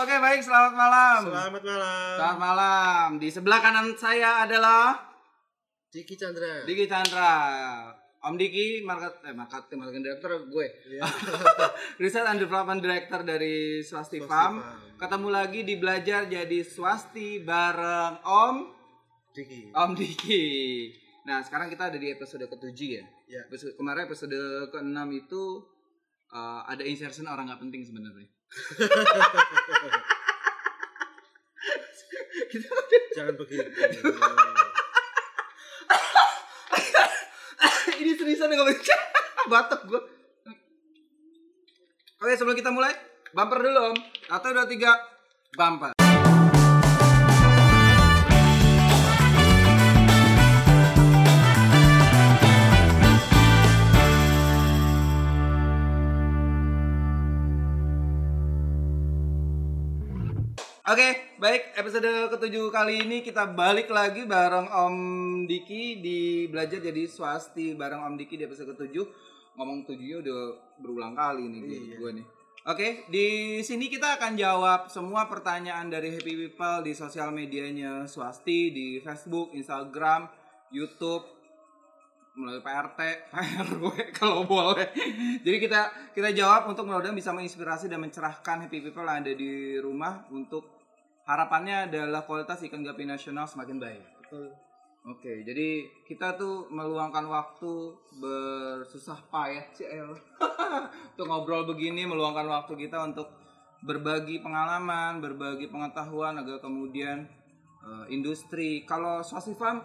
Oke baik, selamat malam. Selamat malam. Selamat malam. Di sebelah kanan saya adalah Diki Chandra. Diki Chandra. Om Diki, market, eh, market, marketing director gue. Iya. Research and Development Director dari Swasti Swasti Farm. Farm. Ketemu lagi di belajar jadi swasti bareng Om Diki. Om Diki. Nah, sekarang kita ada di episode ke-7 ya. Ya. Episode, kemarin episode ke-6 itu uh, ada insertion orang nggak penting sebenarnya. Jangan begitu. ini seriusan nggak bisa batuk gue oke sebelum kita mulai bumper dulu om. Satu dua tiga. Bumper Oke, baik episode ketujuh kali ini kita balik lagi bareng Om Diki di belajar jadi swasti bareng Om Diki di episode ketujuh. Ngomong tujuhnya udah berulang kali nih gue, Iya. gue nih. Oke, di sini kita akan jawab semua pertanyaan dari Happy People di sosial medianya swasti di Facebook, Instagram, YouTube, melalui PRT, PRW kalau boleh. Jadi kita kita jawab untuk mudah-mudahan bisa menginspirasi dan mencerahkan happy people yang ada di rumah untuk harapannya adalah kualitas ikan gapi nasional semakin baik. Betul. Oke, jadi kita tuh meluangkan waktu bersusah payah sih El. untuk ngobrol begini, meluangkan waktu kita untuk berbagi pengalaman, berbagi pengetahuan agar kemudian eh, industri. Kalau Swasti Farm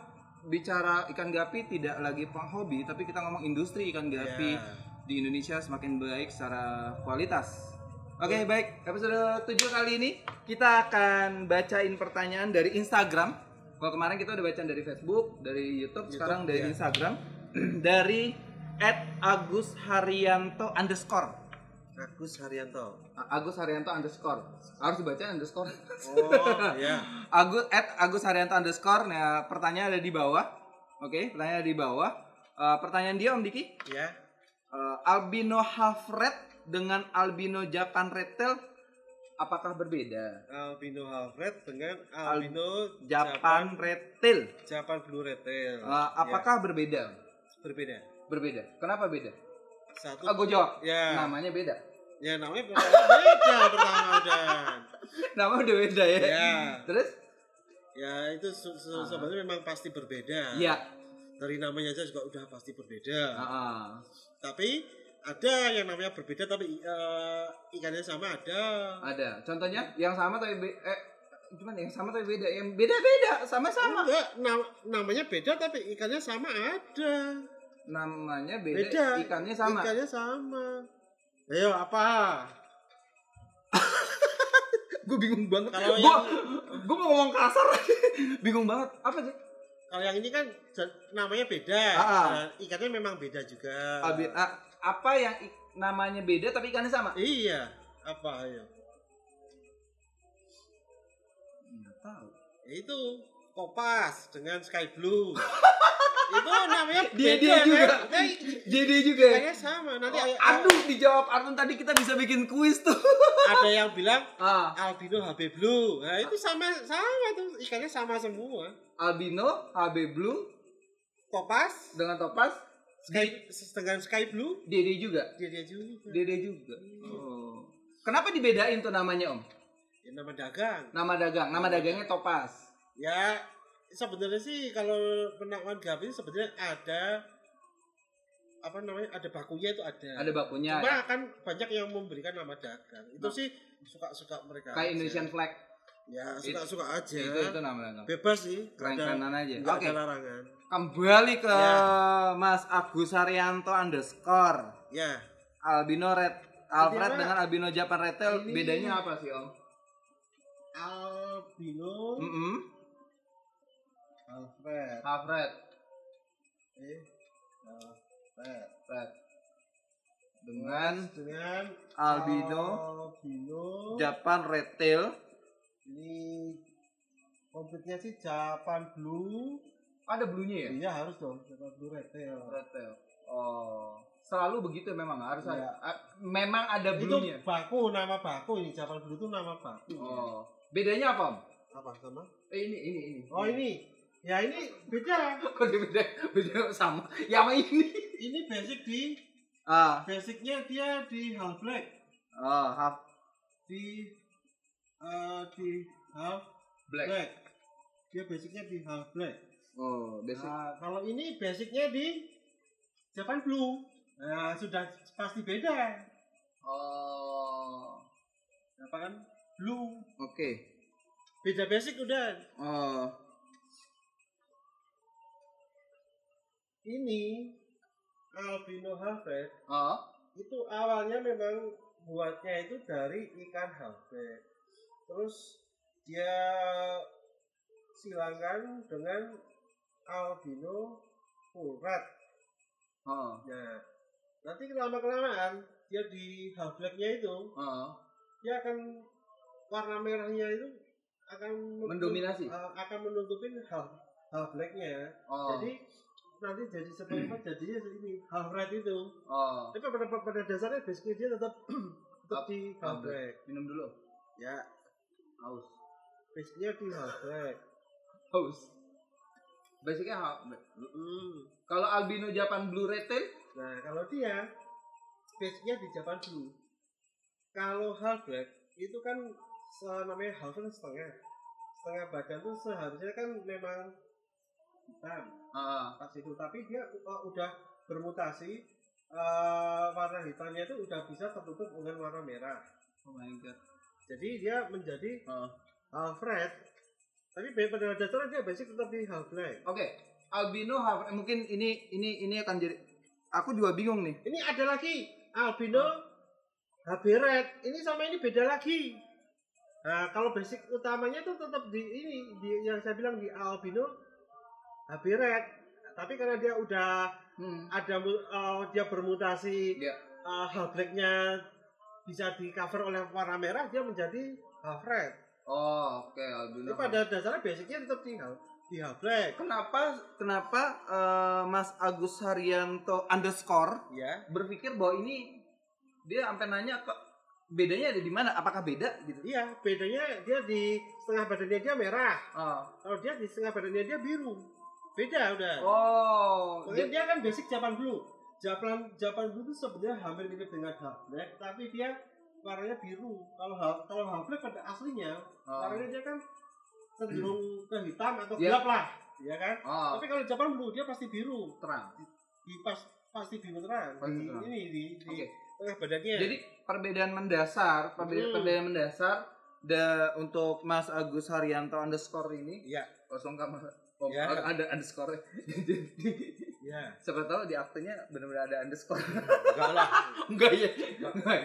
bicara ikan gapi tidak lagi penghobi, tapi kita ngomong industri ikan gapi Ya. di Indonesia semakin baik secara kualitas. Oke, baik. Episode 7 kali ini kita akan bacain pertanyaan dari Instagram. Kalau kemarin kita udah bacaan dari Facebook, dari YouTube, YouTube, sekarang dari ya. Instagram. dari Agus Haryanto underscore. Agus Haryanto. Agus Haryanto underscore. Harus dibaca underscore. Oh, ya. Agus at Agus Haryanto underscore. Nah, pertanyaan ada di bawah. Oke, pertanyaan ada di bawah. Eh, pertanyaan dia Om Diki. Ya. Eh, albino half red dengan albino Japan red tail apakah berbeda? Albino Alfred dengan albino Japan red tail. Japan Blue Retail. Eh, apakah berbeda? Ya, berbeda? Berbeda. Kenapa beda? Satu. Ah, gue jawab. Ya. Namanya beda. Ya namanya pertama beda pertama udah. Nama udah beda ya. Ya. Terus? Ya itu se- se- sebenarnya memang pasti berbeda. Iya. Dari namanya aja juga udah pasti berbeda. Ah, ah. Tapi ada yang namanya berbeda tapi eh, ikannya sama ada. Ada. Contohnya yang sama tapi be- eh gimana yang sama tapi beda yang beda-beda sama-sama Enggak, nam- namanya beda tapi ikannya sama ada. namanya beda, Beda. ikannya sama Ikannya sama. Ayo apa? gue bingung banget Kalau gue yang- gue mau ngomong kasar bingung banget apa sih Kalau yang ini kan namanya beda. Ah. Nah, ikannya memang beda juga. Abi- ah, apa yang namanya beda tapi ikannya sama Iya. Apa ayo? nggak tahu Itu kopas dengan sky blue. itu namanya. Dia- dia juga. Nah, jadi juga ya? ikannya sama. Nanti Oh, ayo- aduh dijawab Artun tadi kita bisa bikin kuis tuh ada yang bilang ah albino HB blue. Nah, itu sama sama tuh ikannya sama semua. albino HB blue Kopas dengan topas sky dengan sky blue Dede juga dia juga. Dede juga oh kenapa dibedain tuh namanya om Ya, nama dagang. nama dagang nama dagangnya topas Ya sebenarnya sih kalau penakwan gapi sebenarnya ada apa namanya ada bakunya itu ada. ada bakunya Cuma ya. kan banyak yang memberikan nama dagang. Itu sih suka-suka mereka. kayak. Indonesian flag Ya suka-suka aja. itu itu nama dagang Bebas sih. keren-kerenan aja oke larangan. kembali ke Ya. Mas Agus Haryanto underscore Ya. albino red Alfred Intinya, dengan albino Japan red tail ini- bedanya apa sih om? Albino Mm Alfred. Alfred Eh, Alfred. red dengan Dengan Albino. Albino. Japan red tail Ini komplitnya sih Japan Blue. ada bluenya ya? Iya harus dong Japan Blue Retail. Red tail. Oh. selalu begitu memang harus Iya. ada. a- memang ada itu blue-nya. baku nama baku ini Japan Blue itu nama baku Oh. Bedanya apa, Om? apa sama Eh, ini ini ini. oh ini ya ini beda Kok beda beda sama. Ya sama ini. ini basic di Ah, basicnya dia di half black oh, half di eh, di half black. black dia basicnya di half black Oh, basic. Nah, kalau ini basicnya di Japan Blue nah sudah pasti beda Oh. apa kan blue Oke. beda basic udah Oh. ini albino halfback Oh. itu awalnya memang buatnya itu dari ikan halfback terus dia silangkan dengan albino full red Oh. nah nanti lama kelamaan dia di halfbacknya itu Oh. dia akan warna merahnya itu akan Mendominasi? uh, akan menutupin half half blacknya Oh. jadi nanti jadi seperti apa jadinya ini half red itu Oh. tapi pada pada dasarnya basicnya dia tetap tetap Half- di half half black Minum dulu. ya Di half black Haus. Basicnya black. Mm-mm. Kalau albino Japan blue retail nah kalau dia basicnya di Japan Blue kalau half black itu kan namanya half kan setengah setengah badan tuh seharusnya kan memang hitam pas itu tapi dia uh, udah bermutasi uh, warna hitamnya itu udah bisa tertutup dengan warna merah Oh my god. Jadi dia menjadi Oh. half red tapi pada dasarnya dia basic tetap di half black Oke, albino half mungkin ini ini ini akan jadi aku juga bingung nih. ini ada lagi albino HB red ini sama ini beda lagi nah kalau basic utamanya itu tetap di ini di yang saya bilang di albino HB red tapi karena dia udah Hmm. ada uh, dia bermutasi Ya. uh, half blacknya bisa di cover oleh warna merah dia menjadi half red Oh, oke albino. tapi pada dasarnya basicnya tetap half di half black Kenapa kenapa eh, Mas Agus Haryanto underscore ya berpikir bahwa ini dia sampai nanya kok bedanya ada di mana? Apakah beda gitu? iya bedanya dia di setengah badannya dia merah Oh. kalau dia di setengah badannya dia biru beda udah Oh. Makanya dia kan basic Japan Blue. Japan Japan Blue itu sebenarnya hampir mirip dengan half black, tapi dia warnanya biru. Kalau half kalau half black pada aslinya Oh. warnanya dia kan cenderung ke hitam atau Dia- gelap lah, ya kan? Oh, Tapi kalau Japan Blue dia pasti biru, terang. di pas pasti biru terang. Pasti di, terang. Ini di, di Oke. tengah badannya. Jadi perbedaan mendasar, perbedaan, Hmm. perbedaan mendasar da, untuk Mas Agus Haryanto underscore ini Iya, kosong kamar. Oh, Ya. ada underscore. Iya. siapa tahu di aktenya benar-benar ada underscore. Enggak lah. enggak ya. Enggak.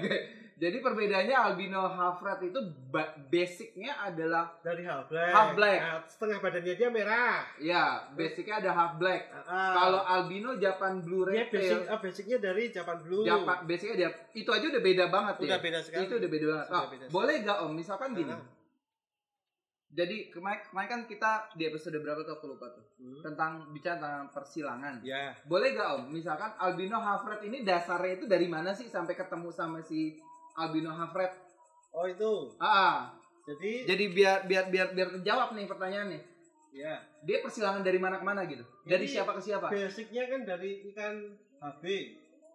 Jadi perbedaannya albino half red itu ba- basicnya adalah Dari half black. Half black. Nah, setengah badannya dia merah. ya basicnya ada half black. Ah, Kalau albino Japan blue dia basic, ah, basicnya dari Japan Blue. Japan basicnya dia itu aja udah beda banget ya. Udah beda sekali. Itu udah beda banget. Ah, beda boleh gak om? Misalkan gini. Ah. Jadi kemarin, kemarin kan kita di episode berapa tuh aku lupa tuh Hmm. tentang bicara tentang persilangan. Ya, Boleh gak om? Misalkan albino half red ini dasarnya itu dari mana sih sampai ketemu sama si albino half red? oh itu. Ah, ah. Jadi, jadi biar biar biar biar terjawab nih pertanyaannya. ya, Dia persilangan dari mana ke mana gitu? Dari Ini siapa ke siapa? basicnya kan dari ikan HB.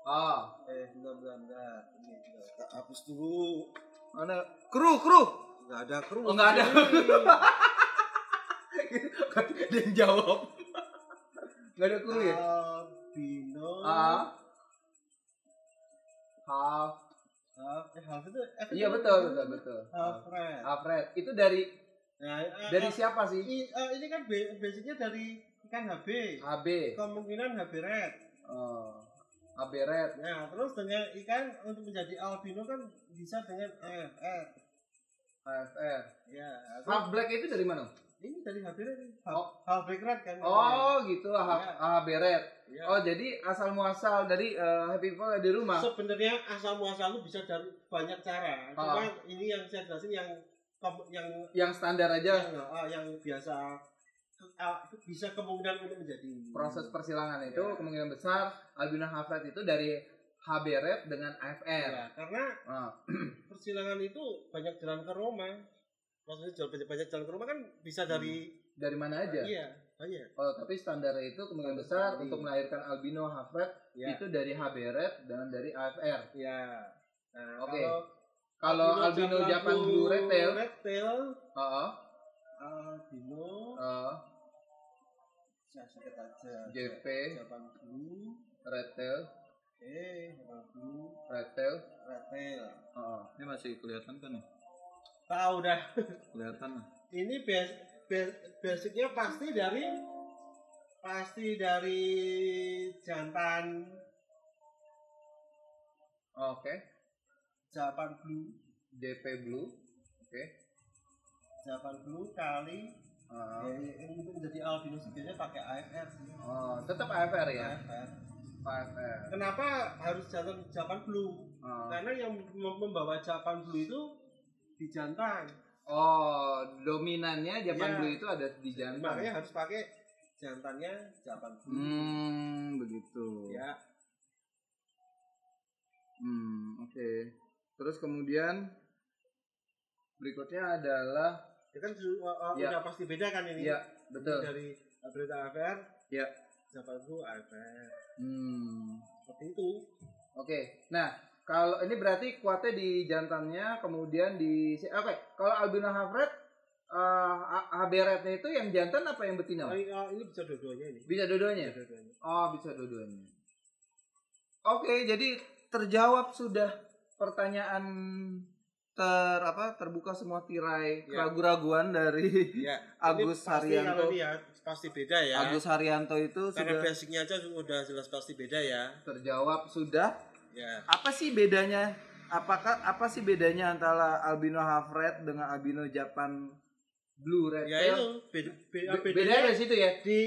Oh, Eh, bentar, bentar, bentar. Tak hapus dulu. mana? Kru, kru. Nggak ada kru. Oh, nggak ada. Dia yang jawab. Gak ada kru ya? Albino. Ah. Half. Half, eh, half itu. eh, Iya betul betul betul. Half red. Half red. Itu dari Nah, dari eh, siapa sih? i- eh, ini kan ba- basicnya dari ikan HB. HB. Kemungkinan HB red. Oh. HB red. Nah, terus dengan ikan untuk menjadi albino kan bisa dengan eh. HFR. Ya, Half black itu dari mana? ini dari HB red. Half, Oh. half black red kan. Oh gitu half, Iya. HB red. Ya. Oh jadi asal muasal dari eh, Happy People di rumah. Sebenarnya asal muasal itu bisa dari banyak cara. Cuma Ah. ini yang saya jelasin yang yang Yang standar aja yang, ah, yang biasa ah, bisa kemungkinan untuk menjadi proses persilangan itu Ya. kemungkinan besar albino half red itu dari HB Red dengan AFR. Ya, karena Ah, persilangan itu banyak jalan ke Roma. Maksudnya jalan banyak, banyak jalan ke Roma kan bisa dari dari mana aja? iya banyak. Oh, tapi standarnya itu kemungkinan besar Dari- untuk melahirkan albino half red Ya. itu dari HB Red dan dari AFR. Ya. Nah, Oke. kalau Kalau albino Japan Blue Retail, retail oh, albino oh, saya sebut aja. JP Japan Blue Retail, eh Blue Retail, retail. oh. Ini masih kelihatan kan ya? Tahu dah. Kelihatan lah. Ini bas, bas- basicnya pasti dari pasti dari jantan Oke, Japan Blue JP Blue, oke. Japan Blue kali Ah. ya, ini untuk menjadi albino sebenarnya pakai AFR sih. Oh, tetap AFR ya? AFR. Kenapa harus jantan Japan Blue? Oh. Karena yang mem- membawa Japan Blue itu di jantan. Oh, dominannya Japan Ya. Blue itu ada di jantan. Makanya harus pakai jantannya Japan Blue. Hmm, begitu. Ya, Hmm, oke. Terus kemudian berikutnya adalah ya kan uh, Ya. udah pasti beda kan ini. ya, betul. Dari berita AFR, Ya. Japan Blue AFR. Hmm. Seperti itu. Oke. Nah, kalau ini berarti kuatnya di jantannya, kemudian di oke, kalau albino half red eh HB rednya itu yang jantan apa yang betina? Oh, ini, oh, ini bisa dua-duanya ini. Bisa dua-duanya? Bisa dua-duanya. Oh, bisa dua-duanya. Oke, jadi terjawab sudah pertanyaan ter apa terbuka semua tirai Ya. keraguan-raguan dari Ya, Agus Haryanto. Kalau lihat pasti beda ya. Agus Haryanto itu Karena sudah basicnya aja udah jelas pasti beda ya. terjawab sudah. Ya. Apa sih bedanya? Apakah apa sih bedanya antara albino half red dengan albino Japan blue red? Ya itu beda, beda, Be- bedanya bedanya dari situ ya. di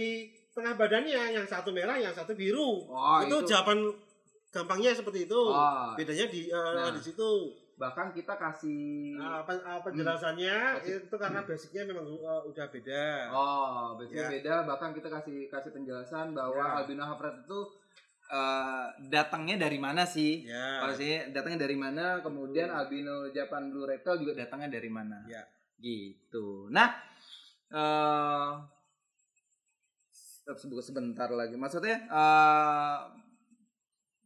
tengah badannya yang satu merah, yang satu biru. Oh, itu, itu. Japan gampangnya seperti itu. Oh. Bedanya di eh, Nah. di situ. Bahkan kita kasih Nah, apa, apa penjelasannya Hmm. itu karena basicnya memang eh, udah beda. Oh, biasanya Ya. beda. Bahkan kita kasih kasih penjelasan bahwa Ya. albino half red itu eh, datangnya dari mana sih? Ya. Kalau sih datangnya dari mana? Kemudian albino Japan Blue Rectal juga datangnya dari mana? Ya. Gitu. Nah, sebut sebentar lagi. Maksudnya eh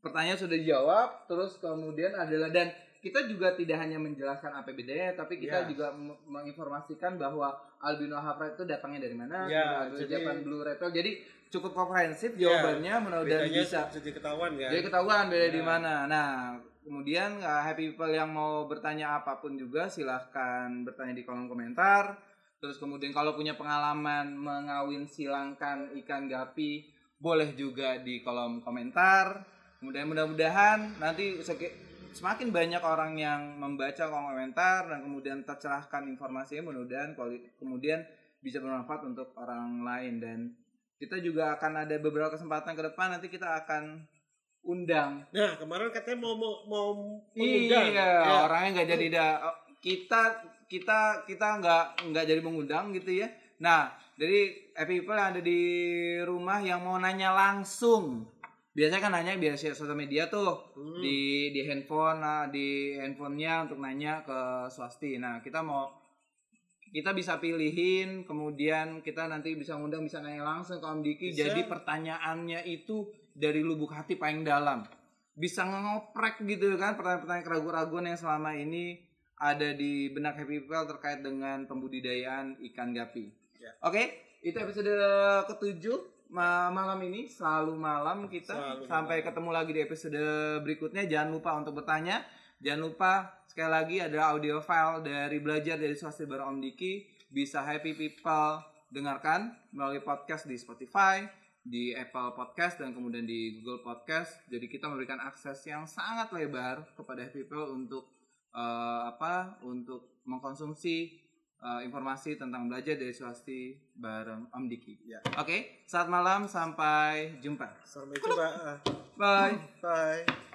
pertanyaan sudah dijawab, terus kemudian adalah dan kita juga tidak hanya menjelaskan apa bedanya, tapi kita Ya. juga menginformasikan bahwa albino half red itu datangnya dari mana, Ya, albino jadi- Japan Blue Rectal. Jadi cukup komprehensif Ya, jawabannya, mudah-mudahan Bedanya bisa jadi ketahuan ya. jadi ketahuan beda Ya. di mana. Nah, kemudian uh, happy people yang mau bertanya apa pun juga silahkan bertanya di kolom komentar. Terus kemudian kalau punya pengalaman mengawin silangkan ikan gapi boleh juga di kolom komentar. Kemudian mudah-mudahan nanti semakin banyak orang yang membaca komentar dan kemudian tercerahkan informasinya mudah-mudahan kemudian bisa bermanfaat untuk orang lain dan kita juga akan ada beberapa kesempatan ke depan nanti kita akan undang Nah, kemarin katanya mau mau, mau mengundang. iya Ya. orangnya nggak jadi da oh, kita kita kita nggak nggak jadi mengundang gitu ya nah jadi happy people yang ada di rumah yang mau nanya langsung biasanya kan nanya biasa sosial media tuh Hmm. di di handphone nah, di handphonenya untuk nanya ke swasti nah kita mau kita bisa pilihin kemudian kita nanti bisa ngundang bisa nanya langsung ke Om Diki Bisa. jadi pertanyaannya itu dari lubuk hati paling dalam bisa ngoprek gitu kan pertanyaan-pertanyaan keraguan-keraguan yang selama ini ada di benak Happy People terkait dengan pembudidayaan ikan gapi. Ya. Oke, itu episode ketujuh malam ini selalu malam kita Selalu sampai malam. ketemu lagi di episode berikutnya. Jangan lupa untuk bertanya. Jangan lupa sekali lagi ada audio file dari belajar dari swasti bareng Om Diki bisa Happy People dengarkan melalui podcast di Spotify, di Apple Podcast dan kemudian di Google Podcast. Jadi kita memberikan akses yang sangat lebar kepada Happy People untuk eh, apa? Untuk mengkonsumsi eh, informasi tentang belajar dari swasti bareng Om Diki. Ya. Oke, saat malam sampai jumpa. Sampai jumpa. Bye. Bye.